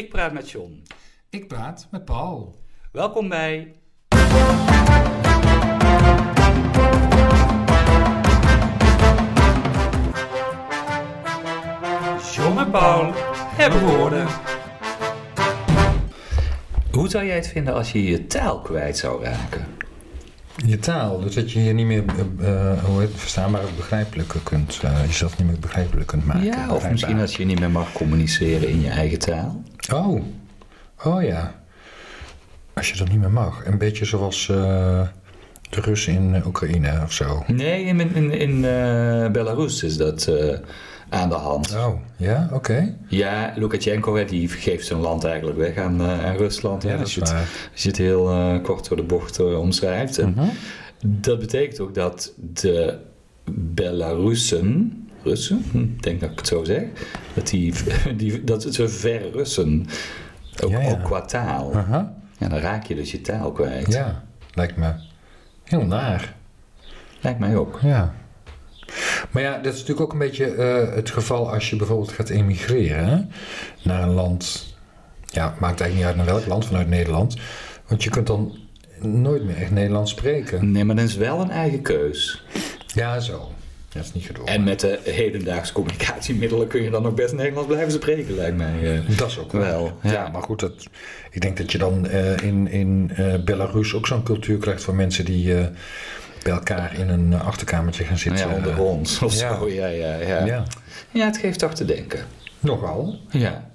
Ik praat met John. Ik praat met Paul. Welkom bij. John en Paul hebben woorden. Hoe zou jij het vinden als je je taal kwijt zou raken? Je taal, dus dat je je niet meer uh, hoe heet, het, verstaanbaar of begrijpelijk kunt, uh, jezelf niet meer begrijpelijk kunt maken. Ja, of misschien als je niet meer mag communiceren in je eigen taal. Oh, oh ja. Als je dat niet meer mag. Een beetje zoals uh, de Russen in Oekraïne of zo. Nee, in, in, in Belarus is dat aan de hand. Oh, ja, oké. Ja, Lukashenko die geeft zijn land eigenlijk weg aan, uh, aan Rusland. Ja, als, je het, als je het heel uh, kort door de bocht uh, omschrijft. En Mhm. Dat betekent ook dat de Belarussen, Russen, hm, ik denk dat ik het zo zeg, dat, die, die, dat ze verrussen. Ook, Ja, ja. ook qua taal. Aha. Ja, dan raak je dus je taal kwijt. Ja, lijkt me heel naar. Lijkt mij ook. Ja. Maar ja, dat is natuurlijk ook een beetje eh, het geval als je bijvoorbeeld gaat emigreren hè, naar een land. Ja, maakt eigenlijk niet uit naar welk land vanuit Nederland. Want je kunt dan nooit meer echt Nederlands spreken. Nee, maar dat is wel een eigen keus. Ja, zo. Dat is niet gedwongen. En met de hedendaagse communicatiemiddelen kun je dan nog best Nederlands blijven spreken, lijkt mij. eh. Dat is ook Wel, Ja, ja. maar goed, dat, ik denk dat je dan eh, in, in Belarus ook zo'n cultuur krijgt van mensen die bij elkaar in een eh, achterkamertje gaan zitten. ja, onder ons of ja. zo. Ja, ja, ja. ja. Ja, het geeft toch te denken. nogal. Ja.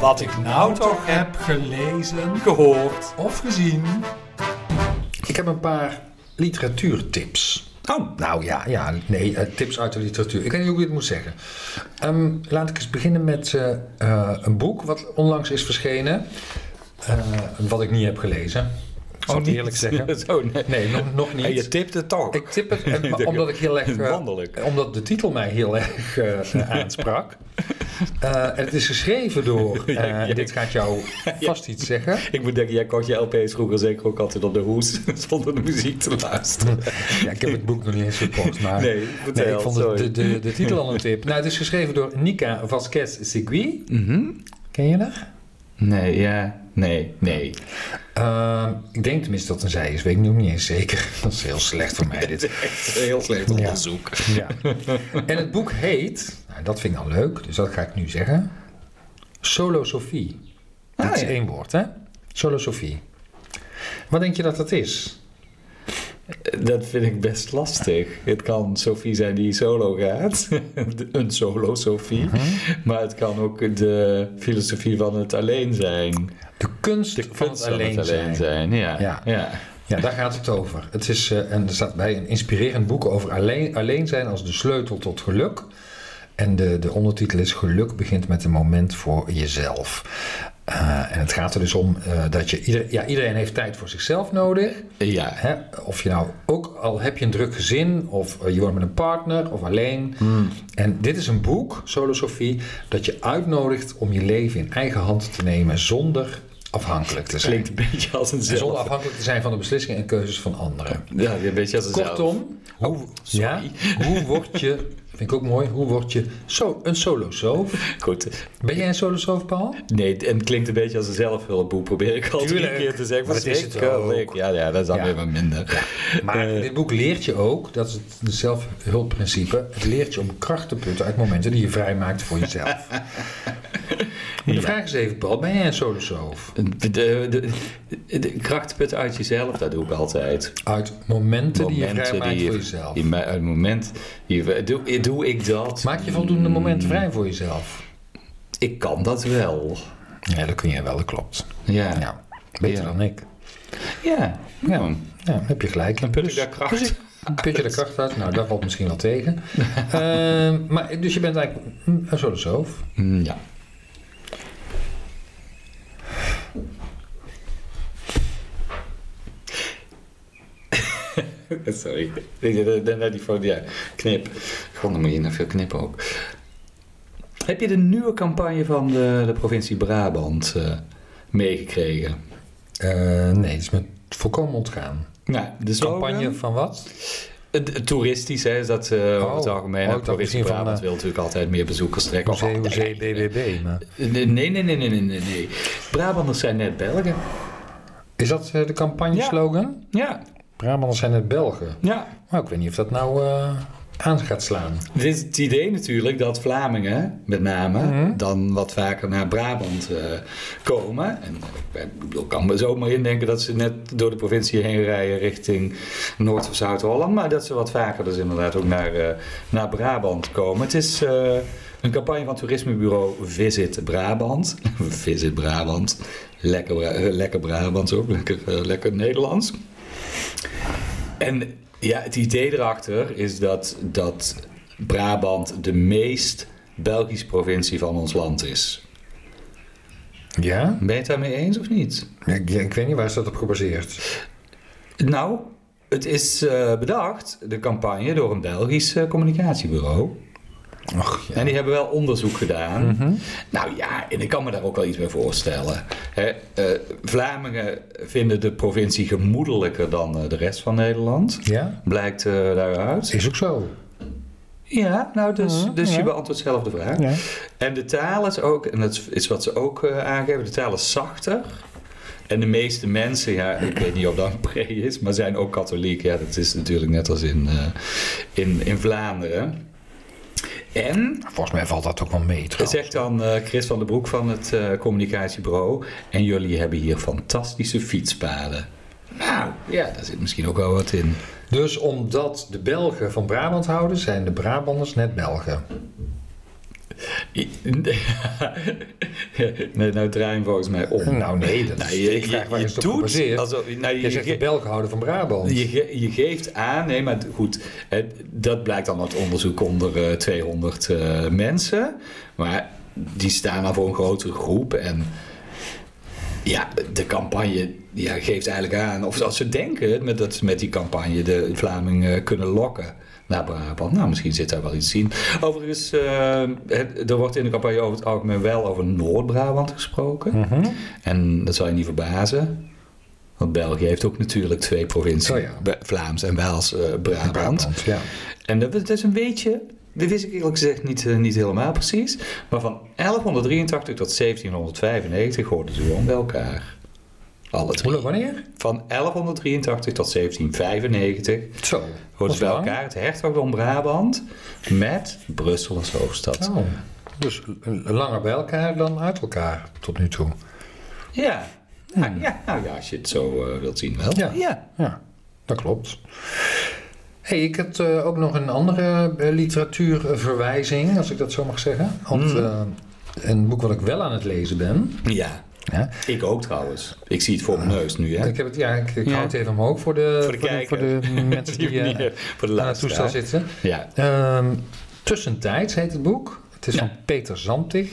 Wat ik nou toch heb gelezen Gehoord. of gezien. Ik heb een paar literatuurtips. Oh, Nou ja, ja nee, eh, tips uit de literatuur. Ik weet niet hoe ik het moet zeggen. Ehm, laat ik eens beginnen met eh, eh, een boek wat onlangs is verschenen. wat ik niet heb gelezen. Ik zal het eerlijk zeggen. Zo, nee. Nee, nog, nog niet. En je tipt het toch. Ik tip het, en- omdat ik heel erg... Wonderlijk. omdat de titel mij heel erg aansprak. Eh, en het is geschreven door... eh, Ja. Dit gaat jou vast iets zeggen. Ik moet denken, jij kocht je LP's vroeger zeker ook altijd op de hoes zonder de muziek te luisteren. Ja, ik heb het boek nog niet eens gekocht, maar... Nee, vertel, Nee, ik vond de, de, de titel al een tip. Nou, het is geschreven door Nika Vasquez Segui. Mhm. Ken je haar? Nee, ja, nee, nee. Ehm, ik denk tenminste dat het een zij is, weet ik nu niet eens zeker. Dat is heel slecht voor mij Dit echt heel slecht onderzoek. Ja. En het boek heet, nou, dat vind ik al leuk, dus dat ga ik nu zeggen. Solo Sophie. Dat Ah, is ja. één woord, hè? Solo Sophie. Wat denk je dat dat is? Dat vind ik best lastig. Het kan Sophie zijn die solo gaat. een solo Sophie. Mhm. Maar het kan ook de filosofie van het alleen zijn. De kunst De van het alleen, zijn. zijn. Ja. Ja. ja. Ja, daar gaat het over. Het is, eh, en er staat bij een inspirerend boek over alleen, alleen zijn als de sleutel tot geluk. En de, de ondertitel is Geluk begint met een moment voor jezelf. Eh, en het gaat er dus om eh, dat je... Ieder, ja, iedereen heeft tijd voor zichzelf nodig. Ja. Hè? Of je nou ook al heb je een druk gezin... of eh, je woont met een partner of alleen. En dit is een boek, Solo Sophie... dat je uitnodigt om je leven in eigen hand te nemen... zonder afhankelijk te zijn. Klinkt een beetje als een En zonder zelf. afhankelijk te zijn van de beslissingen en keuzes van anderen. Ja, een beetje als een zelf. Kortom, hoe, ja, sorry. hoe word je, vind ik ook mooi, hoe word je zo, een solosoof? Goed. Ben jij een solosoof, Paul? Nee, en het klinkt een beetje als een zelfhulpboek. Probeer ik al drie Tuurlijk. keer te zeggen. Maar dat is het ook. Ja, ja, dat is dan Ja. weer wat minder. Maar Eh. dit boek leert je ook, dat is het zelfhulpprincipe, het leert je om kracht te putten uit momenten die je vrijmaakt voor jezelf. Maar de vraag is even, Paul, ben jij een solosoof? De, de, de, de krachtput uit jezelf, dat doe ik altijd. Uit momenten, die je vrijmaakt die voor jezelf. Die, uit het moment, doe, doe ik dat? Maak je voldoende momenten vrij voor jezelf? Ik kan dat wel. Ja, dat kun je wel, dat klopt. Ja. Ja, beter Ja. dan ik. Ja. Ja, ja heb je gelijk. Dan put ik Dus- daar kracht. dus ik- Put je de kracht uit? Nou, dat valt misschien wel tegen. Ehm, maar, dus je bent eigenlijk mm, een solosoof. Mm, Ja. Sorry. Ik denk dat die foto, ja, knip. God, dan moet je nog veel knippen ook. Heb je de nieuwe campagne van de, de provincie Brabant eh, meegekregen? Eh, nee, het is me volkomen ontgaan. Nou, de slogan, Campagne van wat? Toeristisch, hè, is dat over het Oh, algemeen. oh, van, Brabant wil natuurlijk altijd meer bezoekers trekken. Of Hoezee. Maar. Nee, nee, nee, nee, nee, nee. Brabanders zijn net Belgen. Is dat de campagneslogan? Ja, Brabanders zijn het Belgen. ja. Nou, ik weet niet of dat nou eh, aan gaat slaan. Het is het idee natuurlijk dat Vlamingen, met name, Mhm. dan wat vaker naar Brabant eh, komen. En eh, ik kan me zomaar indenken dat ze net door de provincie heen rijden richting Noord- of Zuid-Holland. Maar dat ze wat vaker dus inderdaad ook naar, eh, naar Brabant komen. Het is eh, een campagne van toerismebureau Visit Brabant. Visit Brabant. Lekker, lekker Brabants ook, lekker, lekker Nederlands. En ja, het idee erachter is dat, dat Brabant de meest Belgische provincie van ons land is. Ja? Ben je het daarmee eens of niet? Ik, ik weet niet, waar is dat op gebaseerd? Nou, het is eh, bedacht, de campagne, door een Belgisch eh, communicatiebureau. Och, ja. En die hebben wel onderzoek gedaan. Mhm. Nou ja, en ik kan me daar ook wel iets bij voorstellen. Hè, eh, Vlamingen vinden de provincie gemoedelijker dan eh, de rest van Nederland. Ja? Blijkt eh, daaruit. Is ook zo. Ja, nou, dus, Mhm, dus ja. je beantwoordt zelf de vraag. Ja. En de taal is ook, en dat is wat ze ook aangeven, de taal is zachter. En de meeste mensen, ja, ik weet niet of dat een pre is, maar zijn ook katholiek. Ja, dat is natuurlijk net als in, in, in Vlaanderen. En, Volgens mij valt dat ook wel mee. trouwens. zegt dan eh, Chris van den Broek van het eh, communicatiebureau, en jullie hebben hier fantastische fietspaden. Nou, ja, daar zit misschien ook wel wat in. Dus omdat de Belgen van Brabant houden, zijn de Brabanders net Belgen. nee, nou draai je hem volgens mij om. Nou nee, dat is, Nou, je, ik vraag je, waar je op doet alsof, nou, je, Jij zegt je- de van Brabant. je, je geeft aan, nee, maar goed, dat blijkt dan uit onderzoek onder eh, 200 eh, mensen, maar die staan dan voor een grotere groep en ja, de campagne ja, geeft eigenlijk aan, of als ze denken met, dat ze met die campagne de Vlamingen kunnen lokken naar Brabant. Nou, misschien zit daar wel iets in. Overigens, eh, het- er wordt in de campagne over het algemeen wel over Noord-Brabant gesproken. Mhm. En dat zal je niet verbazen. Want België heeft ook natuurlijk twee provincies. Oh ja. Vlaams en Waals eh, Brabant. Ja. En dat, dat is een beetje... Dat wist ik eerlijk gezegd niet, eh, niet helemaal precies. Maar van 1183 tot 1795 hoorden ze gewoon bij elkaar. Alle drie. Hoe, wanneer? Van 1183 tot 1795 Zo. ze bij lang. elkaar het hertogdom Brabant met Brussel als hoofdstad. Oh. Dus langer bij elkaar dan uit elkaar tot nu toe. Ja. Nou, ja, nou ja, als je het zo eh, wilt zien wel. Ja. ja. Ja, dat klopt. Hey, ik had eh, ook nog een andere eh, literatuurverwijzing, als ik dat zo mag zeggen. Want Mm. eh, een boek wat ik wel aan het lezen ben. Ja, Ja, ik ook trouwens. Ik zie het voor mijn neus nu, hè? ik, heb het, ja, ik, ik Ja. hou het even omhoog voor de, Voor de kijker. voor de mensen die, Die eh, voor de aan het toestel zitten. Ja. Ehm, Tussentijds heet het boek. Het is Ja. van Peter Zantig.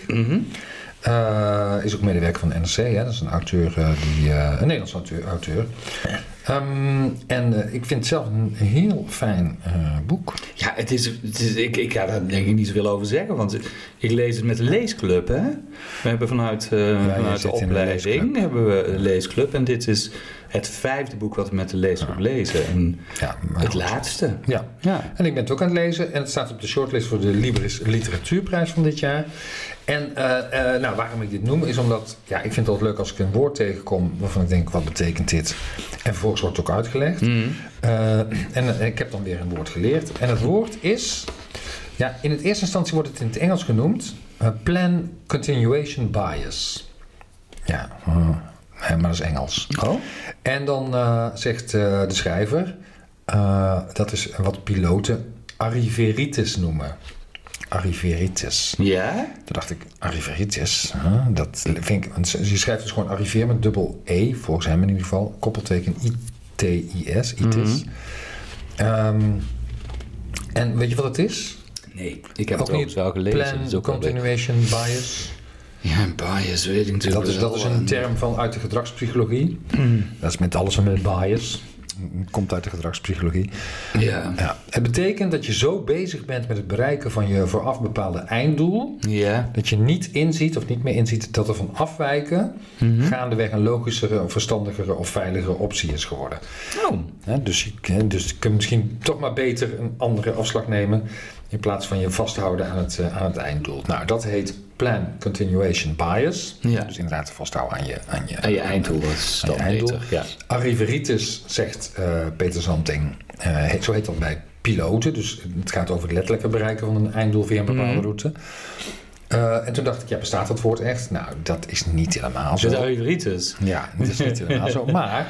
Eh, is ook medewerker van de NRC. Hè? Dat is een auteur, eh, die, eh, een Nederlands auteur. auteur. Ehm, en eh, ik vind het zelf een heel fijn eh, boek. Ja, het is, het is, ik, ik ga daar denk ik niet zoveel over zeggen, want ik lees het met de leesclub. Hè? We hebben vanuit, eh, vanuit de opleiding hebben we een leesclub. En dit is het vijfde boek wat we met de leesclub lezen. En Ja, het goed. laatste. Ja. Ja. En ik ben het ook aan het lezen. En het staat op de shortlist voor de Libris Literatuurprijs van dit jaar. En eh, eh, nou, waarom ik dit noem, is omdat... Ja, ik vind het altijd leuk als ik een woord tegenkom waarvan ik denk, wat betekent dit? En vervolgens wordt het ook uitgelegd. Mhm. Eh, en ik heb dan weer een woord geleerd. En het woord is... Ja, in het eerste instantie wordt het in het Engels genoemd... plan continuation bias. Ja, maar dat is Engels. Oh? En dan zegt de schrijver... dat is wat piloten arriveritis noemen. Arriveritis. Ja? Toen dacht ik, arriveritis, huh? dat vind ik... Je schrijft dus gewoon arriveer met dubbel E, volgens hem in ieder geval. Koppelteken I-T-I-S, itis. Ehm, en weet je wat het is? Nee, ik heb Ook het overigens wel gelezen. Plan dat is ook continuation bias. Ja, bias weet ik natuurlijk Dat is, dat is een term van uit de gedragspsychologie. Dat is met alles en met bias. Komt uit de gedragspsychologie. Ja. Ja. Het betekent dat je zo bezig bent met het bereiken van je vooraf bepaalde einddoel. Ja. Dat je niet inziet of niet meer inziet dat er van afwijken gaandeweg een logischere, verstandigere of veiligere optie is geworden. Oh. Dus, je, dus je kunt misschien toch maar beter een andere afslag nemen in plaats van je vasthouden aan het, eh, aan het einddoel. Nou, dat heet plan continuation bias. Ja. Dus inderdaad vasthouden aan je, aan je, En je einddoel aan je dan einddoel. beter. Ja. Arriveritis, zegt eh, Peter Zanting, eh, heet- zo heet dat bij piloten. Dus het gaat over het letterlijke bereiken van een einddoel via een bepaalde Mhm. route. En toen dacht ik, ja, bestaat dat woord echt? Nou, dat is niet helemaal zo. Dus arriveritis. Ja, dat is niet helemaal zo. Maar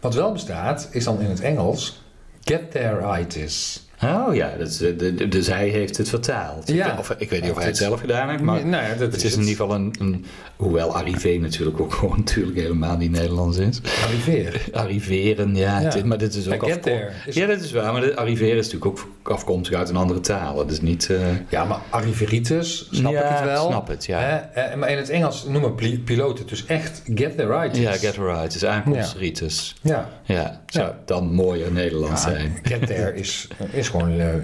wat wel bestaat, is dan in het Engels get there-itis. Oh ja, dus, eh, de- de- dus hij heeft het vertaald. Ja. Of, ik weet niet of hij Het is- zelf gedaan heeft, maar nou ja, dat het is in ieder geval een, een... Hoewel arrivé natuurlijk ook gewoon natuurlijk helemaal niet Nederlands is. Arriveer. Arriveren, ja. Ja. is- maar dit is ook Ja, get afkom- there is- Ja, dat is waar. Maar arriveren is natuurlijk ook afkomstig uit een andere taal. Dus niet... eh, Ja, maar arriveritis, snap Ja, ik het wel. snap het, ja. Hè? Eh, maar in het Engels noemen piloten dus echt get there-itis. ja, get right. Het is aankomstritis. Ja. Ja, zou dan mooier Nederlands zijn. Get there is, is gewoon eh, eh,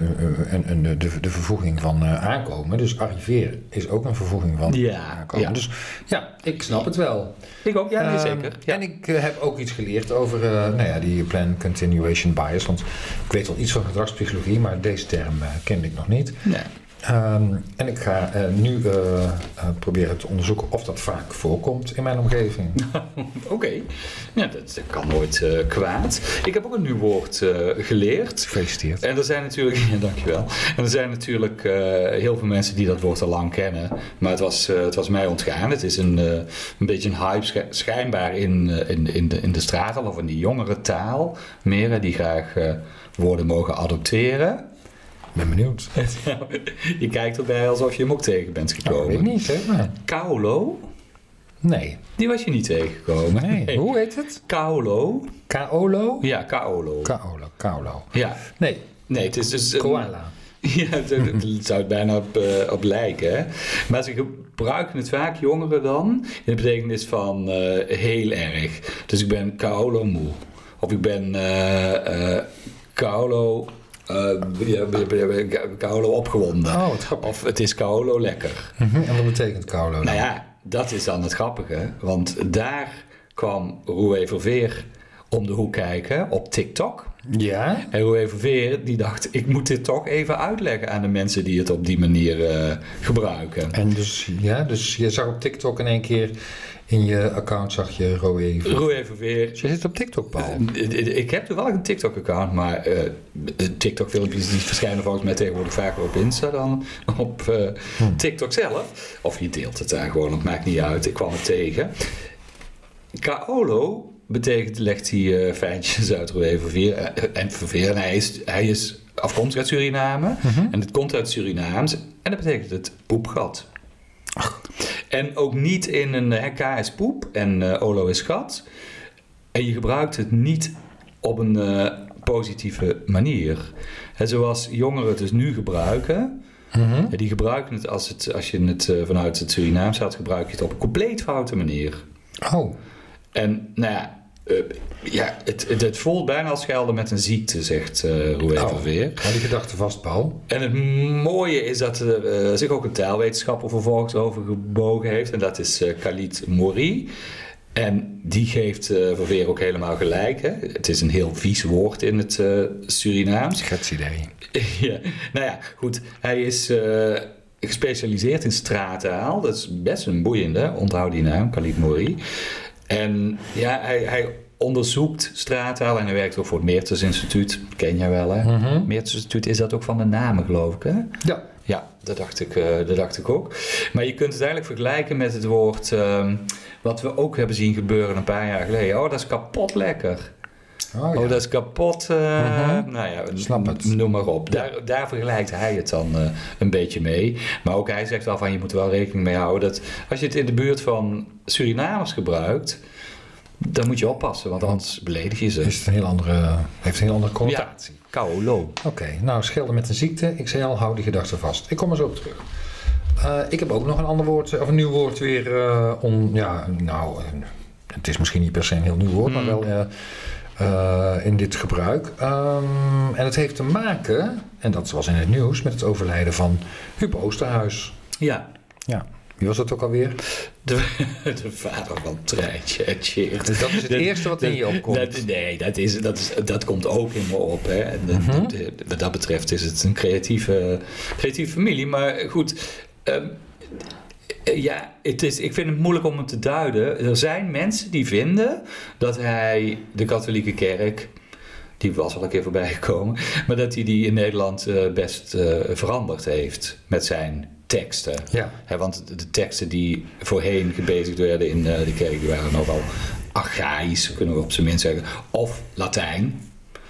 een, een, de, de vervoeging van eh, aankomen. Dus arriveren is ook een vervoeging van Ja, aankomen. ja. Dus ja, ik snap het wel. Ik ook, ja, nee, Ehm, zeker. Ja. En ik heb ook iets geleerd over nou ja, die plan continuation bias. Want ik weet wel iets van gedragspsychologie, maar deze term kende ik nog niet. Nee. Ehm, en ik ga eh, nu eh, eh, proberen te onderzoeken of dat vaak voorkomt in mijn omgeving. Oké, ja, dat, kan nooit kwaad. Ik heb ook een nieuw woord geleerd. Gefeliciteerd. En er zijn natuurlijk, ja, dankjewel. En er zijn natuurlijk heel veel mensen die dat woord al lang kennen. Maar het was, het was mij ontgaan. Het is een, een beetje een hype sch- schijnbaar in, in, in, de, in de of in de jongere taal. Meer die graag woorden mogen adopteren. Ik ben benieuwd. je kijkt erbij alsof je hem ook tegen bent Nou, weet ik gekomen. niet, zeg maar. Kaulo, Nee. die was je niet tegengekomen. nee. Hoe heet het? Kaulo. Kaolo? Ja, Kaolo. Kaolo. Kaolo. Ja. Nee. Nee, het is dus... een- Koala. Ja, daar zou het bijna op, eh, op lijken. Hè? Maar ze gebruiken het vaak, jongeren dan, in de betekenis van eh, heel erg. Dus ik ben Kaolo moe. Of ik ben eh Kaolo, eh, ja, Kaolo opgewonden. Oh. Of het is Kaolo lekker. Mhm, En wat betekent Kaolo dan? Nou ja, dat is dan het grappige. Want daar kwam Roué Verveer om de hoek kijken op TikTok. Ja? En Roué Verveer die dacht, ik moet dit toch even uitleggen aan de mensen die het op die manier eh, gebruiken. En dus, ja, dus je zag op TikTok in één keer in je account zag je Roe. Verveer... Dus je zit op TikTok, Paul. eh, Ik heb toevallig een TikTok-account, maar de TikTok-filmpjes die verschijnen volgens mij tegenwoordig vaker op Insta dan op eh, TikTok zelf. Of je deelt het daar gewoon, het maakt niet uit. Ik kwam het tegen. Kaolo betekent, legt hij feitjes uit Roué Verveer. eh, en Verveer, en hij is, hij is afkomstig uit Suriname. En het komt uit Surinaams. En dat betekent het poepgat. En ook niet in een hè, K is poep en eh, Olo is gat. En je gebruikt het niet op een eh, positieve manier. Hè, zoals jongeren het dus nu gebruiken. Mhm. Die gebruiken het als, het als je het eh, vanuit het Surinaams had, gebruik je het op een compleet foute manier. Oh, En nou ja, eh, ja het, het, voelt bijna als schelden met een ziekte, zegt uh, Oh. Verveer. hou die gedachte vast, Paul. En het mooie is dat er eh, zich ook een taalwetenschapper vervolgens over gebogen heeft. En dat is eh, Khalid Mori. En die geeft Verveer ook helemaal gelijk. Hè? Het is een heel vies woord in het eh, Surinaams. Schetsidee. ja, nou ja, goed. Hij is gespecialiseerd in straattaal. Dat is best een boeiende. Onthoud die naam, Khalid Mori. En ja, hij, hij onderzoekt straattaal en hij werkt ook voor het Meertens Instituut. Ken jij wel, hè? Mhm. Meertens Instituut is dat ook van de namen, geloof ik, hè? Ja. Ja, dat dacht ik, eh, dat dacht ik ook. Maar je kunt het eigenlijk vergelijken met het woord... ehm, wat we ook hebben zien gebeuren een paar jaar geleden. Oh, dat is kapot lekker. Oh, Oh, ja. dat is kapot. eh, Mhm. Nou ja, Snap het. noem maar op. Daar, daar vergelijkt hij het dan eh, een beetje mee. Maar ook hij zegt wel van je moet er wel rekening mee houden dat als je het in de buurt van Surinamers gebruikt, dan moet je oppassen, want anders beledig je ze. Is het een heel andere, heeft een heel andere connotatie. Kaolo. Oké, nou schelden met een ziekte. Ik zei al, hou die gedachte vast. Ik kom er zo op terug. Eh, ik heb ook nog een ander woord, of een nieuw woord weer om, ja, nou, het is misschien niet per se een heel nieuw woord, maar Hmm. wel eh, in dit gebruik. Ehm, en het heeft te maken, en dat was in het nieuws, met het overlijden van Huub Oosterhuis. Ja, Ja. Wie was dat ook alweer? de, de vader van Treintje en Tjeerd. Dus dat is het eerste wat in je opkomt. Dat, nee, dat, is, dat, is, dat komt ook in me op. Hè. En de- Mhm. de- wat dat betreft is het een creatieve, creatieve familie. Maar goed, ehm, ja, het is, ik vind het moeilijk om het te duiden. Er zijn mensen die vinden dat hij de katholieke kerk... Die was al een keer voorbij gekomen. Maar dat hij die in Nederland eh, best eh, veranderd heeft met zijn teksten. Ja. Want de- teksten die voorheen gebezigd werden in eh, de kerk, die waren nogal archaïs, kunnen we op zijn minst zeggen. Of Latijn.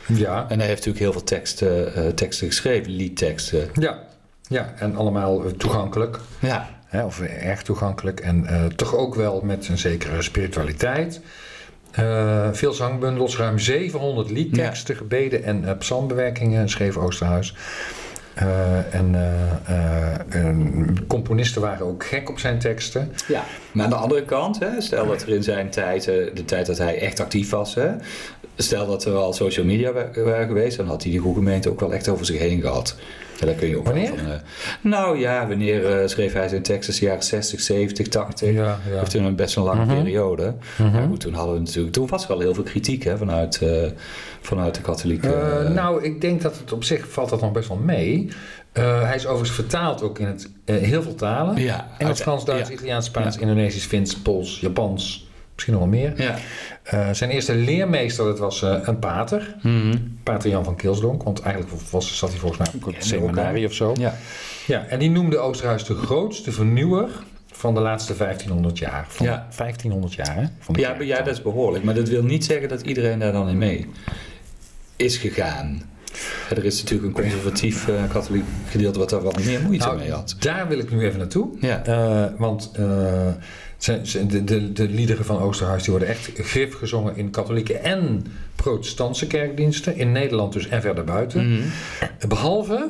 Ja. En hij heeft natuurlijk heel veel teksten, eh, teksten geschreven, liedteksten. Ja. Ja, en allemaal eh, toegankelijk. Ja, Hè, of erg toegankelijk. En eh, toch ook wel met een zekere spiritualiteit. Eh, veel zangbundels, ruim 700 liedteksten, gebeden en eh, psalmbewerkingen schreef Oosterhuis. En, en componisten waren ook gek op zijn teksten. ja. Maar aan de andere kant, hè, stel dat er in zijn tijd, de tijd dat hij echt actief was, hè, stel dat er al social media wa- waren geweest, dan had hij die goede gemeente ook wel echt over zich heen gehad. En daar kun je ook Wanneer? van, eh, nou ja, wanneer eh, schreef hij zijn teksten? De jaren 60, 70, 80. Ja, ja. Of toen een best een lange Mhm. periode. Goed, toen hadden we natuurlijk, toen was er al heel veel kritiek hè, vanuit, eh, vanuit de katholieke. Nou, ik denk dat het op zich valt dat nog best wel mee. Hij is overigens vertaald ook in het, heel veel talen. ja, Engels, Frans, Duits, ja. Italiaans, Spaans, Ja. Indonesisch, Fins, Pools, Japans. Misschien nog wel meer. Ja. Eh, zijn eerste leermeester dat was eh, een pater. Mhm. Pater Jan van Kilsdonk. Want eigenlijk was, zat hij volgens mij op het seminarie of zo. ja. Ja, en die noemde Oosterhuis de grootste vernieuwer van de laatste 1500 jaar. Van Ja. 1500 jaar, hè? Van Ja, ja, dat is behoorlijk. Maar dat wil niet zeggen dat iedereen daar dan in mee is gegaan. Ja, Er is natuurlijk een conservatief eh, katholiek gedeelte wat daar wat meer moeite Nou, mee had. Daar wil ik nu even naartoe. Ja. Want de, de, de liederen van Oosterhuis die worden echt grif gezongen in katholieke en protestantse kerkdiensten. In Nederland dus en verder buiten. Mhm. Behalve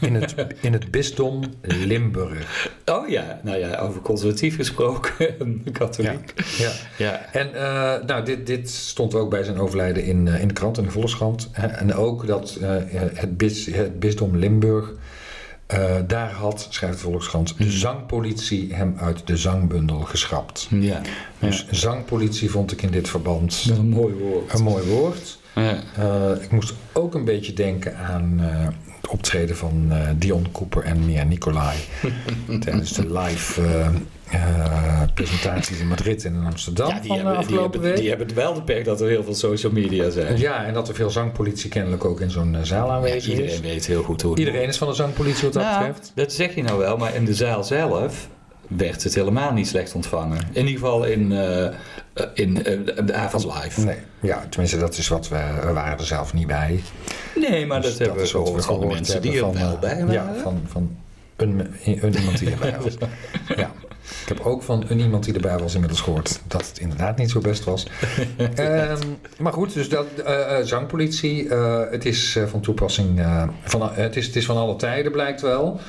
in het, in het bisdom Limburg. Oh ja, nou ja, over conservatief gesproken, katholiek. Ja. Ja. En eh, nou, dit, dit stond ook bij zijn overlijden in, eh, in de krant, in de Volkskrant. En ook dat eh, het, bis, het bisdom Limburg, eh, daar had, schrijft de Volkskrant, de zangpolitie hem uit de zangbundel geschrapt. Ja. Dus zangpolitie vond ik in dit verband een mooi woord. een mooi woord. Ja. Eh, ik moest ook een beetje denken aan eh, het optreden van eh, Dion Cooper en Mia Nicolai tijdens de live eh, eh, presentaties in Madrid en in Amsterdam Ja, die van de hebben, die, afgelopen hebben, week. die hebben wel de pech dat er heel veel social media zijn. Ja, en dat er veel zangpolitie kennelijk ook in zo'n zaal Ja, aanwezig iedereen is. weet heel goed hoe het Iedereen is van de zangpolitie wat dat Nou, betreft. dat zeg je nou wel, maar in de zaal zelf werd het helemaal niet slecht ontvangen. In ieder geval in, eh, eh, in eh, de avond live. Nee, ja, tenminste dat is wat we, we waren er zelf niet bij. Nee, maar Dus dat, hebben we gehoord van de mensen die er wel bij waren. Ja, van, van een, een iemand die erbij was. ja. Ik heb ook van een iemand die erbij was inmiddels gehoord dat het inderdaad niet zo best was. Ehm, maar goed, dus dat, eh, zangpolitie, het is van toepassing, van, het, is, het is van alle tijden blijkt wel.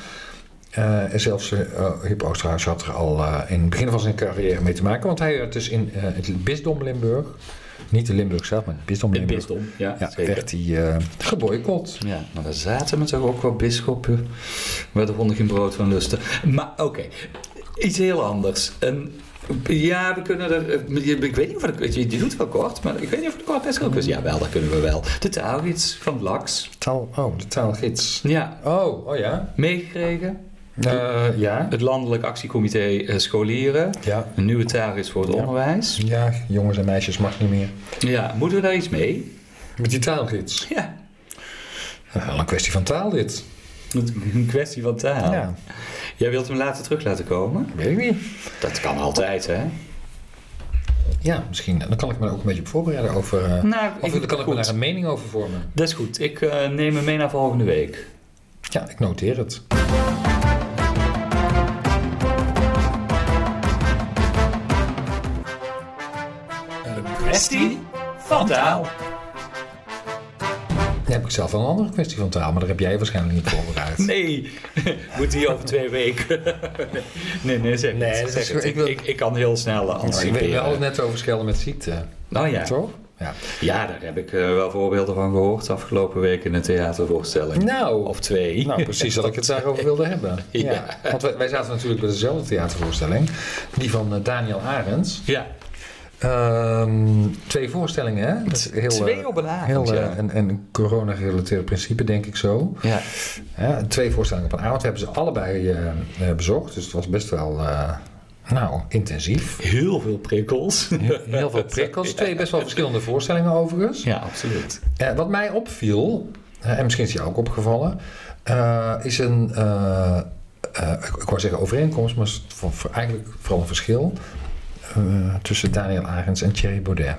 Eh, en zelfs uh, Huub Oosterhuis had er al eh, in het begin van zijn carrière mee te maken. Want hij werd dus in eh, het bisdom Limburg, niet de Limburg zelf, maar het bisdom In Limburg. bisdom, ja, Ja, zeker. werd hij eh geboycott. Ja, maar daar zaten we toch ook wel bisschoppen waar de honden geen brood van lusten. Maar oké, iets heel anders. En, ja, we kunnen er... eh, Ik weet niet of ik... Je, je doet het wel kort, maar ik weet niet of het kort best is. Ja, wel, dat kunnen we wel. De taalgids van Lax. Taal, oh, de taalgids. Ja, Oh, oh ja. meegekregen. Eh, ja. Het Landelijk Actiecomité eh, Scholieren. Ja. Een nieuwe taalgids voor het Ja. onderwijs. Ja, jongens en meisjes mag niet meer. Ja, moeten we daar iets mee? Met die taalgids. Ja, Wel een kwestie van taal dit. een kwestie van taal. Ja, Jij wilt hem later terug laten komen? weet ik niet. Dat kan altijd, hè? Ja, misschien. Dan kan ik me er ook een beetje op voorbereiden over... eh, Nou, of dan kan ik me daar een mening over vormen. Dat is goed. Ik neem hem mee naar volgende week. Ja, ik noteer het. Kwestie van taal. Dan heb ik zelf wel een andere kwestie van taal, maar daar heb jij waarschijnlijk niet voorbereid. Nee, moet die over twee weken. nee, nee, zeg Nee, het, zeg het. Ik, Ik wil- ik, ik kan heel snel ik weet, we anticiperen. hadden het net over schelden met ziekte. Nou ja. Toch? Ja. Ja, daar heb ik eh, wel voorbeelden van gehoord afgelopen week in een theatervoorstelling. Nou, Of twee. nou, precies dat ik het daarover wilde hebben. Ja. Ja. Want wij, wij zaten natuurlijk bij dezelfde theatervoorstelling. Die van eh, Daniel Arends. Ja, Ehm, twee voorstellingen, hè? Dat is heel, twee eh, op een avond, Heel, eh, ja. een, een corona-gerelateerd principe, denk ik zo. ja. Ja, twee voorstellingen op een avond. Hebben ze allebei eh, bezocht. Dus het was best wel nou, intensief. Heel veel prikkels. Heel veel prikkels. Twee best wel verschillende voorstellingen overigens. Ja, absoluut. Wat mij opviel, en misschien is je ook opgevallen, is een, ik, ik wou zeggen overeenkomst, maar eigenlijk vooral een verschil tussen Daniel Arends en Thierry Baudet.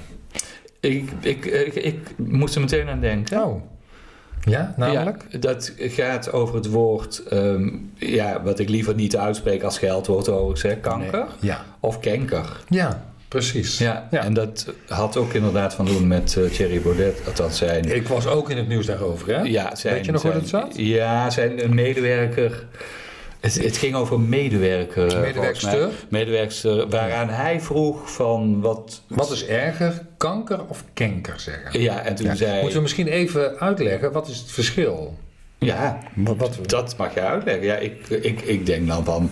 Ik, ik, ik, ik moest er meteen aan denken. Oh, ja, namelijk? Ja, dat gaat over het woord, ehm, ja, wat ik liever niet uitspreek als scheldwoord overigens, hè, kanker Nee. Ja. of kenker. ja, precies. Ja, Ja. en dat had ook inderdaad van doen met eh, Thierry Baudet, althans zijn... Ik was ook in het nieuws daarover, hè? Ja, zijn, Weet je nog hoe dat zat? Ja, zijn een medewerker... Het, het ging over medewerker. Medewerkster? Medewerkster, waaraan hij vroeg van wat... Wat is erger, kanker of kenker zeggen? Ja, en toen Ja. zei... Moeten we misschien even uitleggen, wat is het verschil? Ja, Wat, wat, dat mag je uitleggen. Ja, ik, ik, ik denk dan van...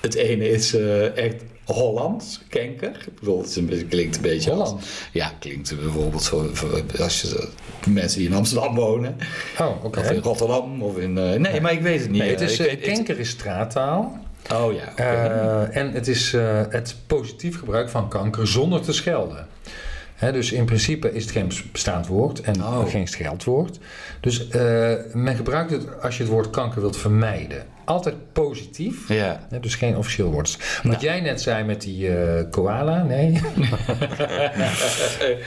Het ene is eh, echt Hollands, kenker. Ik bedoel, het is een beetje, klinkt een beetje als... Holland? Ja, klinkt bijvoorbeeld voor, voor als je mensen die in Amsterdam wonen. Oh, oké. Of in Rotterdam. Of in, eh, nee, maar ik weet het niet. Nee, het is, Ik eh, kenker is straattaal. Oh ja. Eh, en het is het positief gebruik van kanker zonder te schelden. Dus in principe is het geen bestaand woord en Oh. geen scheldwoord. Dus men gebruikt het als je het woord kanker wilt vermijden. Altijd positief. ja. hè, dus geen officieel woord. Wat jij net zei met die eh, koala, nee.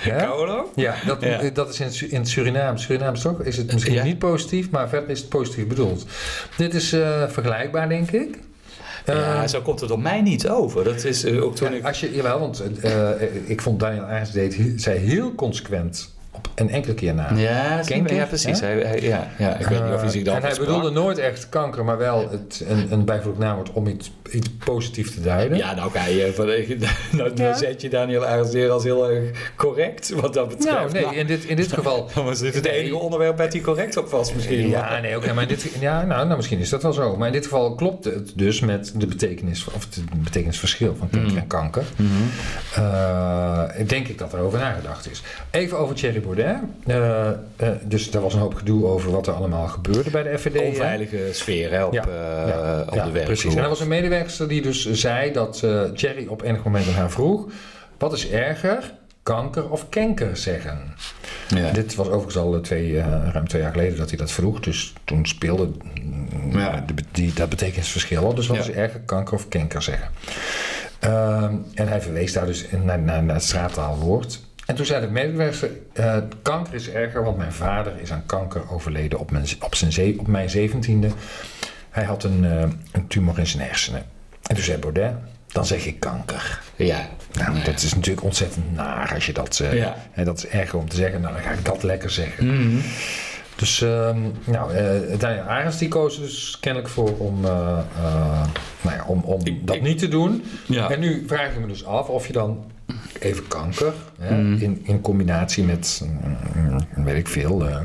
Ja? Paolo? Ja, dat, Ja. eh, dat is in, in het Suriname. Suriname toch is het misschien niet positief, maar verder is het positief bedoeld. Dit is eh, vergelijkbaar, denk ik. Ja, zo komt het op mij niet over. Dat is ook toen ik... als je, jawel, want ik vond Daniel Aarts deed, zei heel consequent op een enkele keer na. Ja, Kenker, ja precies. hè? Hij, hij- ja, ja, ik weet niet of hij zich Eh, dan En hij bedoelde nooit echt kanker, maar wel het, een, een bijvoeglijk naamwoord om iets, iets positiefs te duiden. Ja, nou, je, van, nou, nou Ja. zet je Daniel Arendsdeer als heel erg correct, wat dat betreft. nou, nee, in dit, in dit geval... Dan was dit het Nee. enige onderwerp waar hij correct op was misschien. Ja, nee, oké, maar in dit, ja, nou, nou, misschien is dat wel zo. Maar in dit geval klopt het dus met de betekenis, of het betekenisverschil van kanker Mm. en kanker. Mhm. Eh, ik denk ik dat er over nagedacht is. Even over Thierry Baudet. Eh, eh, dus er was een hoop gedoe over wat er allemaal gebeurde bij de FVD. Onveilige sfeer hè, op, Ja, eh, ja, op ja, de werkvloer. Precies. En er was een medewerkster die dus zei dat Thierry op enig moment aan haar vroeg: wat is erger, kanker of kenker zeggen? Ja. Dit was overigens al twee, ruim twee jaar geleden dat hij dat vroeg. Dus toen speelde mm, Ja. de, die, dat betekenisverschil al. Dus wat is erger, kanker of kenker zeggen? Ehm, en hij verwees daar dus naar, naar het straattaalwoord. En toen zei de medewerker, eh, kanker is erger, want mijn vader is aan kanker overleden op mijn, op zijn ze- op mijn zeventiende. Hij had een, eh, een tumor in zijn hersenen. En toen zei Baudet, dan zeg ik kanker. ja. Nou, Ja. dat is natuurlijk ontzettend naar als je dat zegt. Ja. En dat is erger om te zeggen, nou dan ga ik dat lekker zeggen. Mhm. Dus, ehm, nou, eh Daniel Arends die koos dus kennelijk voor om, eh, eh, nou ja, om, om Ik- dat ik- niet te doen. Ja. En nu vraag ik me dus af of je dan even kanker, hè, Mm. in, in combinatie met, mm, weet ik veel, eh,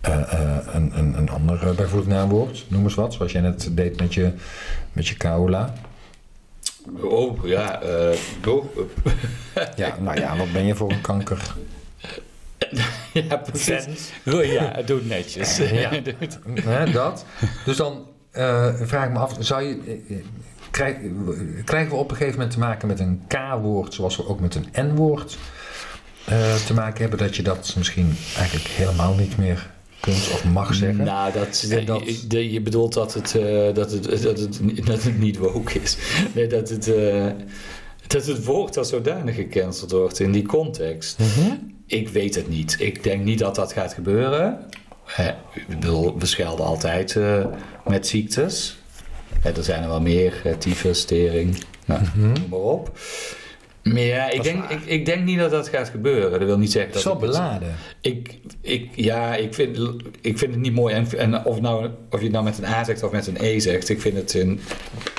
eh, eh, een, een, een ander bijvoorbeeld naamwoord, noem eens wat, zoals jij net deed met je, met je kaula. Oh, ja. eh, oh, Ja, nou ja, wat ben je voor een kanker? ja, precies. Oh, ja, doe het netjes. Ja. Hè, dat. Dus dan eh, vraag ik me af, zou je, krijg- krijgen we op een gegeven moment te maken met een K-woord, zoals we ook met een N-woord eh, te maken hebben, dat je dat misschien eigenlijk helemaal niet meer kunt of mag zeggen? Nou, dat, dat- Je, de- je bedoelt dat het, eh, dat, het, dat, het, dat het niet woke is. Nee, dat het, eh, dat het woord als zodanig gecanceld wordt in die context. Mhm. Ik weet het niet. Ik denk niet dat dat gaat gebeuren. Hè, ik bedoel, we schelden altijd met ziektes. Hè, er zijn er wel meer, eh, tyfus, tering, nou, Mhm. noem maar op. Maar ja, ik denk, ik, ik denk niet dat dat gaat gebeuren. Dat wil niet zeggen dat is wel ik het- beladen. Ik, ik, ja, ik vind, ik vind het niet mooi. En, en of, nou, of je het nou met een A zegt of met een E zegt, ik vind het een.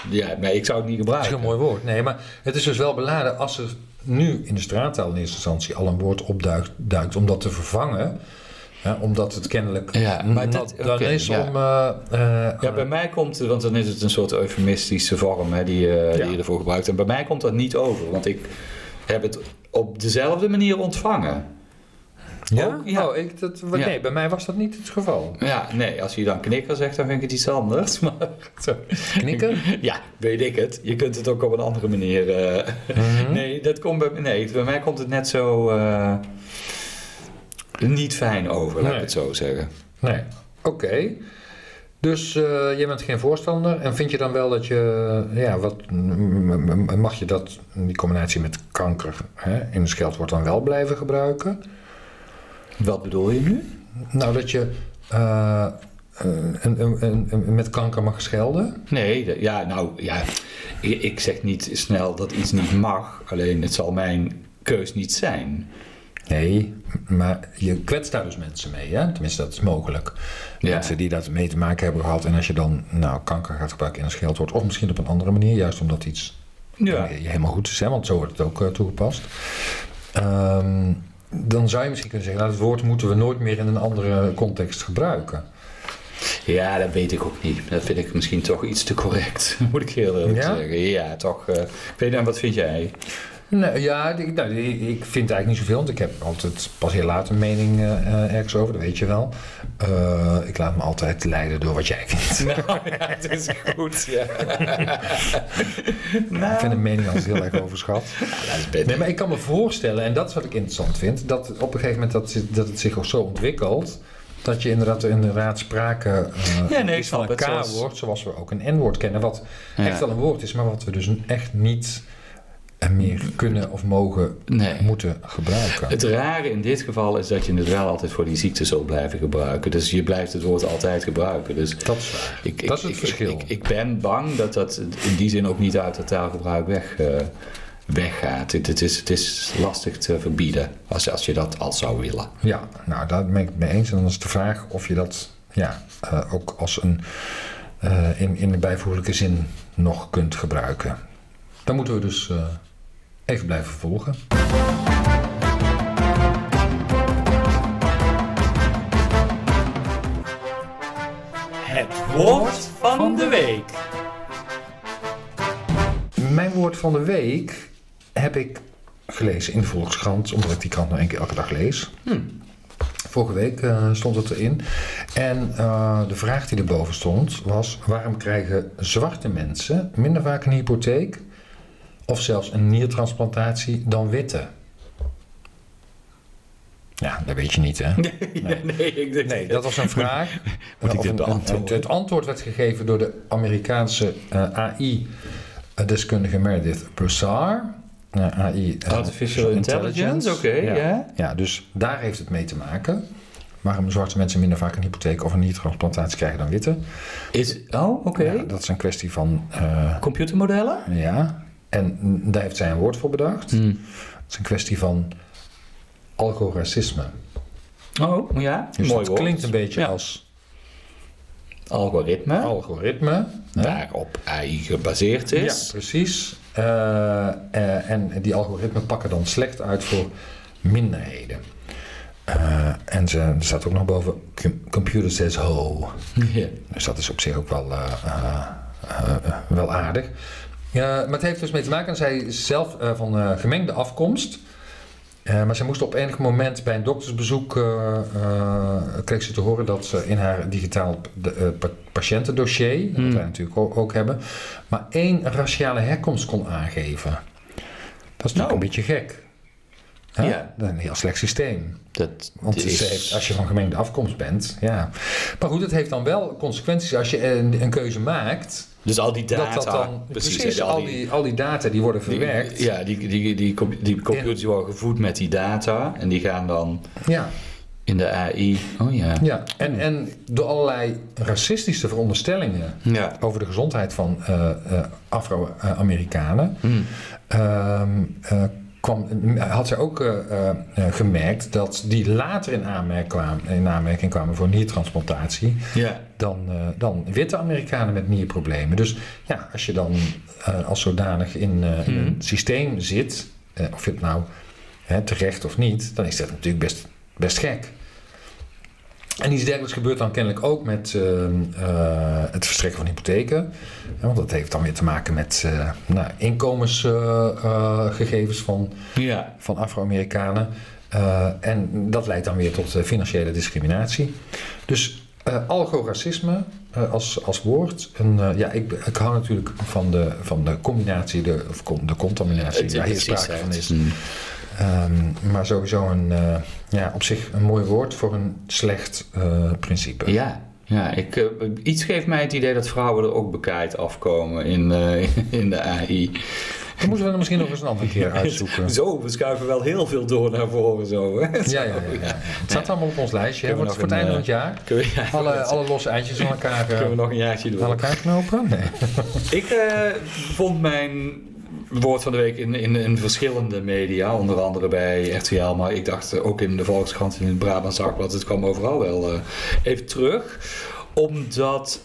Ja, nee, ik zou het niet Dat is gebruiken. een mooi woord. Nee, maar het is dus wel beladen als er nu in de straattaal in eerste instantie al een woord opduikt duikt om dat te vervangen. Ja, omdat het kennelijk Ja, maar dan oké, is ja. om... eh, eh, Ja, bij mij komt het, want dan is het een soort eufemistische vorm hè, die, eh, Ja. die je ervoor gebruikt. En bij mij komt dat niet over, want ik heb het op dezelfde manier ontvangen. ja? ook, ja. Oh, ik, dat, Ja. Nee, bij mij was dat niet het geval. Ja, nee, als je dan knikker zegt, dan vind ik het iets anders. Maar, zo. Knikken? Ja, weet ik het. Je kunt het ook op een andere manier. eh, Mhm. Nee, dat komt bij, nee, bij mij komt het net zo eh, niet fijn over, laat Nee. ik het zo zeggen. Nee. Oké. Dus eh jij bent geen voorstander en vind je dan wel dat je, ja, wat mag je dat, die combinatie met kanker hè, in het scheldwoord dan wel blijven gebruiken? Wat bedoel je nu? Nou, dat je eh, eh, een, een, een, een- met kanker mag schelden. Nee, ja, nou ja, ik, ik zeg niet snel dat iets niet mag, alleen het zal mijn keus niet zijn. Nee, maar je kwetst daar dus mensen mee, hè? Tenminste, dat is mogelijk. Ja. Mensen die dat mee te maken hebben gehad. En als je dan nou, kanker gaat gebruiken in een scheldwoord, of misschien op een andere manier, juist omdat iets Ja. je helemaal goed is, hè? want zo wordt het ook eh, toegepast. Ehm, dan zou je misschien kunnen zeggen, nou, dat woord moeten we nooit meer in een andere context gebruiken. Ja, dat weet ik ook niet. Dat vind ik misschien toch iets te correct, moet ik heel eerlijk Ja? zeggen. Ja, toch. eh, ik weet niet, wat vind jij? Nee, ja, ik, nou, ik vind eigenlijk niet zoveel, want ik heb altijd pas heel laat een mening eh, eh, ergens over, dat weet je wel. Eh, ik laat me altijd leiden door wat jij vindt. Nou ja, het is goed, ja. Ik vind een mening altijd heel erg overschat. dat is beter. Nee, maar ik kan me voorstellen, en dat is wat ik interessant vind, dat op een gegeven moment dat, dat het zich ook zo ontwikkelt, dat je inderdaad, inderdaad sprake eh, Ja, nee, ik iets van een het, zoals- K-woord, zoals we ook een N-woord kennen, wat Ja. echt wel een woord is, maar wat we dus echt niet eh, meer kunnen of mogen Nee. moeten gebruiken. Het rare in dit geval is dat je het wel altijd voor die ziekte zult blijven gebruiken. Dus je blijft het woord altijd gebruiken. Dus dat is waar. ik, ik- dat is het ik- verschil. Ik, ik, ben bang dat dat in die zin ook niet uit het taalgebruik weg, eh, weggaat. Het, het, is, het is lastig te verbieden als, als je dat al zou willen. Ja, nou daar ben ik het mee eens. En dan is de vraag of je dat ja, eh, ook als een eh, in, in de bijvoeglijke zin nog kunt gebruiken. Dan moeten we dus even blijven volgen. Het woord van de week. Mijn woord van de week heb ik gelezen in de Volkskrant, omdat ik die krant nou één keer elke dag lees. Vorige week eh, stond het erin. En eh, de vraag die erboven stond was: waarom krijgen zwarte mensen minder vaak een hypotheek of zelfs een niertransplantatie dan witte? Ja, dat weet je niet, hè? Nee, nee, ik denk Nee, dat was een vraag. Moet een-? Het, antwoord werd gegeven door de Amerikaanse eh, AI-deskundige Meredith Broussard. Eh, AI, eh, Artificial intelligence, oké, ja. ja, dus daar heeft het mee te maken. Waarom zwarte mensen minder vaak een hypotheek of een niertransplantatie krijgen dan witte? Is, oh, oké. Ja, dat is een kwestie van, eh, Computermodellen? ja. En daar heeft zij een woord voor bedacht. Hmm. Het is een kwestie van algoracisme. Oh, ja. Dus Mooi het woord. klinkt een beetje Ja. als Algoritme. algoritme. hè? Daarop AI gebaseerd is. Ja, precies. Eh, eh, en die algoritmen pakken dan slecht uit voor minderheden. Eh, en ze, er staat ook nog boven, "Com- computer says ho. Ja. Dus dat is op zich ook wel, wel aardig. Ja, maar het heeft dus mee te maken, zij is zelf eh, van eh, gemengde afkomst. Eh, maar ze moest op enig moment bij een doktersbezoek, kreeg ze te horen dat ze in haar digitaal de, pa- patiëntendossier, wat Hmm. wij natuurlijk ook, ook hebben, maar één raciale herkomst kon aangeven. Dat is natuurlijk Nou. een beetje gek. Ja. Dat is een heel slecht systeem. Dat Want is... heeft, als je van gemengde afkomst bent, ja. Maar goed, het heeft dan wel consequenties als je een, een keuze maakt. Dus al die data... dat dat dan precies, al, die, al die data die worden die- verwerkt. ja, die, die, die, die computers die worden gevoed met die data. En die gaan dan... ja. In de AI. Oh ja. Ja, en, en door allerlei racistische veronderstellingen Ja. over de gezondheid van eh, eh, Afro-Amerikanen. Mm. ehm, eh, kwam, had zij ook eh, eh, eh, gemerkt dat die later in, aanmerk kwamen, in aanmerking kwamen voor niertransplantatie Ja. dan, dan witte Amerikanen met nierproblemen. Dus ja, als je dan als zodanig in, in Mhm. een systeem zit, of je het nou hè, terecht of niet, dan is dat natuurlijk best, best gek. En iets dergelijks gebeurt dan kennelijk ook met eh, eh, het verstrekken van hypotheken. Ja, want dat heeft dan weer te maken met eh nou, inkomensgegevens van, Ja. van Afro-Amerikanen. Eh, en dat leidt dan weer tot eh, financiële discriminatie. Dus eh, algoracisme eh, als, als woord. En, eh, ja, ik, ik hou natuurlijk van de, van de combinatie, de, of com- de contaminatie waar hier sprake van is. Mm. Ehm, maar sowieso een, ja, op zich een mooi woord voor een slecht principe. Ja. Ja, ik, iets geeft mij het idee dat vrouwen er ook bekaaid afkomen in, in de AI. Dan moeten we er misschien nog eens een andere keer uitzoeken. Zo, we schuiven wel heel veel door naar voren zo. Hè? Ja, ja, ja, ja. Het staat allemaal op ons lijstje. hè. Wordt voor het einde van het jaar. Kunnen we, ja, Alle, alle losse eindjes aan elkaar, eh, kunnen we nog een jaartje aan doen? elkaar knopen? Nee. Ik eh, vond mijn woord van de week in, in, in verschillende media, onder andere bij RTL, maar ik dacht eh, ook in de Volkskrant en in het Brabants Dagblad, het kwam overal wel eh, even terug. Omdat,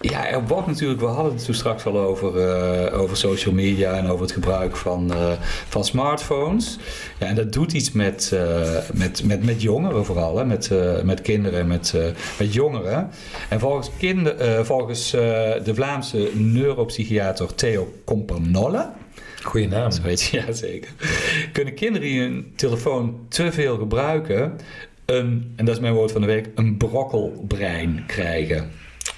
ja, er wordt natuurlijk, we hadden het toen straks al over, eh, over social media en over het gebruik van, eh, van smartphones. Ja, en dat doet iets met, eh, met, met, met jongeren vooral, hè? Met, met kinderen en met, met jongeren. En volgens, kinder, volgens de Vlaamse neuropsychiater Theo Companolle, Goeie naam. heet hij, ja zeker, kunnen kinderen die hun telefoon te veel gebruiken, een, en dat is mijn woord van de week, een brokkelbrein krijgen.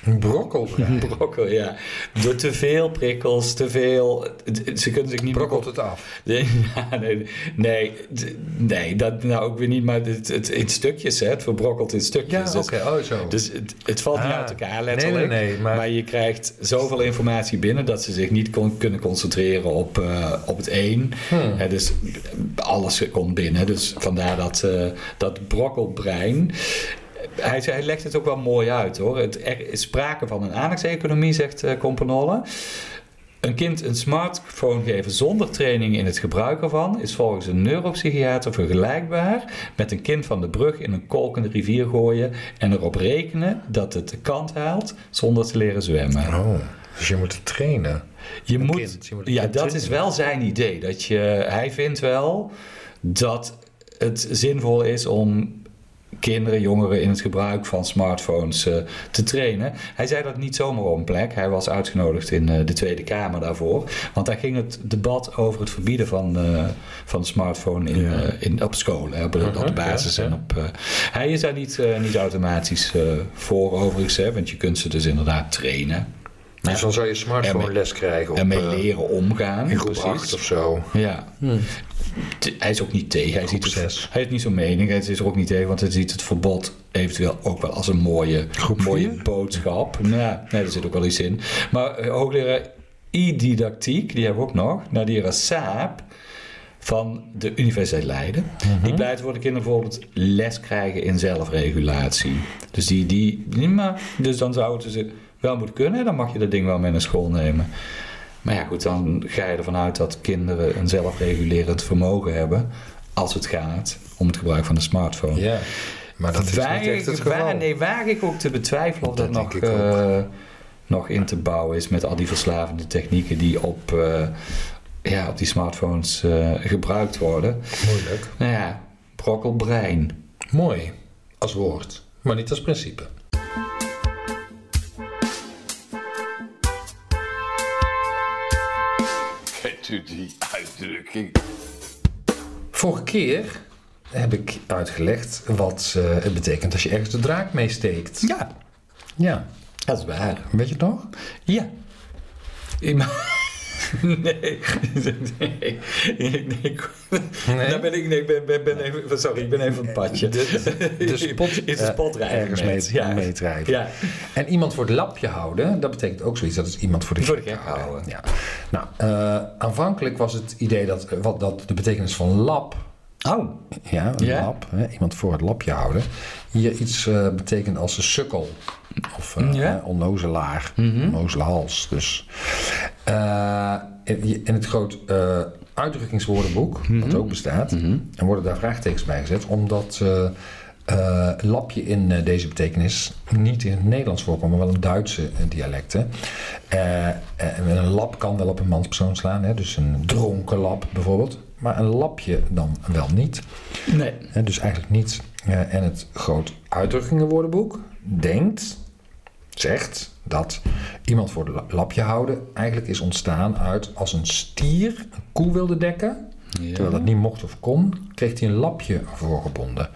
Een brokkel, ja. Door te veel prikkels, te veel... Ze kunnen zich niet meer Brokkelt het af. Nee, nee, nee, dat nou ook weer niet, maar het, het, in stukjes, hè, het verbrokkelt in stukjes. Ja, oké. dus, Oh, zo. dus het, het valt niet Ah. uit elkaar letterlijk. nee, nee, maar- maar... je krijgt zoveel informatie binnen dat ze zich niet kon- kunnen concentreren op, eh, op het één. Hmm. Hè, dus alles komt binnen. Dus vandaar dat, eh, dat brokkelbrein. Hij, legt het ook wel mooi uit hoor. Het, er is sprake van een aandachtseconomie, zegt uh, Companolle. Een kind een smartphone geven zonder training in het gebruik ervan is volgens een neuropsychiater vergelijkbaar met een kind van de brug in een kolkende rivier gooien en erop rekenen dat het de kant haalt zonder te leren zwemmen. Oh, dus je moet het trainen. Je Een moet, kind, je moet een ja, dat trainen. is wel zijn idee. Dat je, hij vindt wel dat het zinvol is om kinderen, jongeren in het gebruik van smartphones uh, te trainen. Hij zei dat niet zomaar op een plek. Hij was uitgenodigd in uh, de Tweede Kamer daarvoor. Want daar ging het debat over het verbieden van, uh, van de smartphone in, ja. in, op scholen, op, op, de basis. Ja, ja. En op, hij is daar niet, niet automatisch voor overigens, hè, want je kunt ze dus inderdaad trainen. Dus dan zou je smartphone les krijgen. Op, en mee leren omgaan. In groep 8 of zo. Ja. Hmm. Hij is ook niet tegen. Hij, ziet het, hij heeft niet zo'n mening. Hij is er ook niet tegen, want hij ziet het verbod eventueel ook wel als een mooie, mooie boodschap. Nou, nee, er zit ook wel iets in. Maar uh, hoogleraar e-didactiek, die hebben we ook nog. Nadia Saab van de Universiteit Leiden. Mhm. Mm -hmm. Die pleit voor de kinderen bijvoorbeeld les krijgen in zelfregulatie. Dus, die, die, maar, dus dan zouden ze wel moeten kunnen. Dan mag je dat ding wel mee naar school nemen. Maar ja, goed, dan ga je ervan uit dat kinderen een zelfregulerend vermogen hebben. Als het gaat om het gebruik van de smartphone. Ja, maar dat is waar, niet echt het geval. Waar, nee, waag ik ook te betwijfelen of dat, dat nog, uh, nog in te bouwen is met al die verslavende technieken die op, uh, ja, op die smartphones uh, gebruikt worden. Moeilijk. Nou ja, brokkelbrein. Mooi als woord, maar niet als principe. Kent u die uitdrukking? Vorige keer heb ik uitgelegd wat uh, het betekent als je ergens de draak mee steekt. Ja. Ja. Dat is waar. Weet je het nog? Ja. Nee. nee. nee. nee. Nou ben ik, nee, ik ben, ben, ben even, sorry, ik ben even een padje. De, de spot, is de uh, ergens mee, ja. Ja. En iemand voor het lapje houden, dat betekent ook zoiets. Dat is iemand voor de voor gek, houden. Ja. Nou, uh, aanvankelijk was het idee dat, wat, dat de betekenis van lap Oh, Ja, een lap. Hè, iemand voor het lapje houden. Hier iets eh, betekent als een sukkel. Of eh Ja. onnozelaar. Mhm. Onnozele hals. Dus. Eh, in, het groot eh, uitdrukkingswoordenboek, Mhm. dat ook bestaat, en worden daar vraagtekens bij gezet, omdat lapje in deze betekenis niet in het Nederlands voorkomt, maar wel in Duitse dialecten. En een lap kan wel op een manspersoon slaan, hè, dus een dronken lap bijvoorbeeld. Maar een lapje dan wel niet. nee. Dus eigenlijk niet. Eh, en het groot uitdrukkingenwoordenboek denkt, zegt dat iemand voor het la- lapje houden eigenlijk is ontstaan uit als een stier een koe wilde dekken. Terwijl dat niet mocht of kon, kreeg hij een lapje voorgebonden.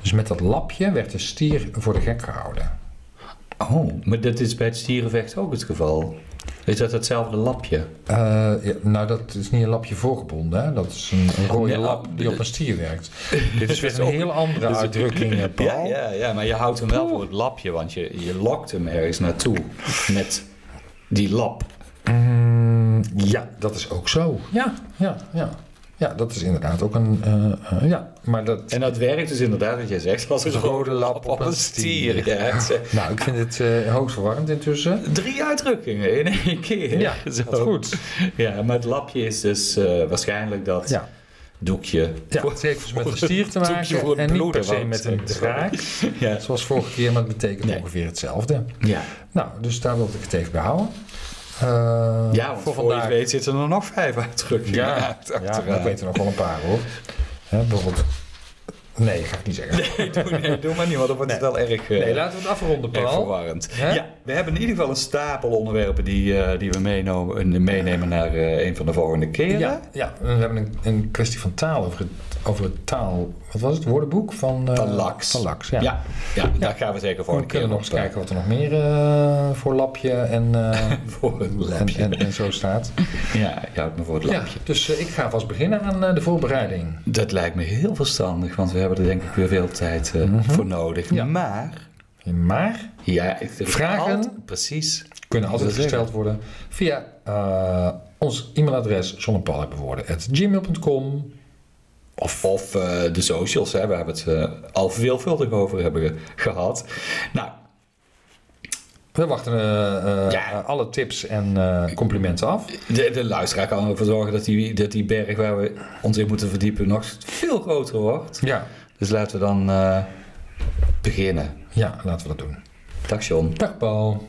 Dus met dat lapje werd de stier voor de gek gehouden. Oh, maar dat is bij het stierenvecht ook het geval. Is dat hetzelfde lapje? Eh, ja, nou, dat is niet een lapje voorgebonden. Hè? Dat is een, een rode Nee, lap oh, die op een stier werkt. Dit is weer een heel andere Dus- uitdrukking, eh, Paul. Ja, ja, ja, maar je houdt hem wel voor het lapje, want je, je lokt hem ergens naartoe met die lap. Mm, ja, dat is ook zo. Ja, ja, ja. Ja, dat is inderdaad ook een... eh, eh, ja, maar dat... En dat werkt dus inderdaad, wat jij zegt, als een rode lap op een stier. Ja, het Nou, ik vind het eh hoogst verwarrend intussen. Drie uitdrukkingen in één keer. Ja, Zo. dat is goed. Ja, maar het lapje is dus eh, waarschijnlijk dat Ja. doekje. Ja, het heeft dus met een stier te maken voor het en niet per se met een draak. Ja. Zoals vorige keer, maar het betekent Nee. ongeveer hetzelfde. Ja. Nou, dus daar wil ik het even bij houden. Eh, ja, want voor voor je vandaag. weet zitten er nog vijf uitdrukkingen Ja, uit- ja, achteraan. ik weet er nog wel een paar hoor. Hè, bijvoorbeeld... Nee, ga ik niet zeggen. Nee, doe, nee, doe maar niet, want dan wordt het wel erg, eh, Nee, laten we het afronden, Paul. verwarrend. Ja, we hebben in ieder geval een stapel onderwerpen die, eh, die we meenemen, meenemen naar een van de volgende keren. Ja, ja, we hebben een, een kwestie van taal over over het taal... Wat was het? Woordenboek van... eh, Van Laks, ja. Ja, ja, daar gaan we zeker We volgende keer kunnen nog eens op, eh, kijken wat er nog meer eh, voor lapje en, voor lapje. en, en zo staat. Ja, je houdt me voor het Ja, lapje. dus eh, ik ga vast beginnen aan de voorbereiding. Dat lijkt me heel verstandig, want we hebben er denk ik weer veel tijd eh, voor nodig. Mhm. Ja. Maar, Maar ja, ik, Vragen? altijd- precies. kunnen altijd gesteld worden via ons e-mailadres zonnepalenbewoorden.gmail.com Of, of eh, de socials, hè, waar we het eh, al veelvuldig over hebben ge- gehad. Nou, We wachten eh, Ja. alle tips en complimenten af. de, de luisteraar kan ervoor zorgen dat die, dat die berg waar we ons in moeten verdiepen nog veel groter wordt. Ja, Dus laten we dan beginnen. ja laten we dat doen. Dag John. Dag Paul.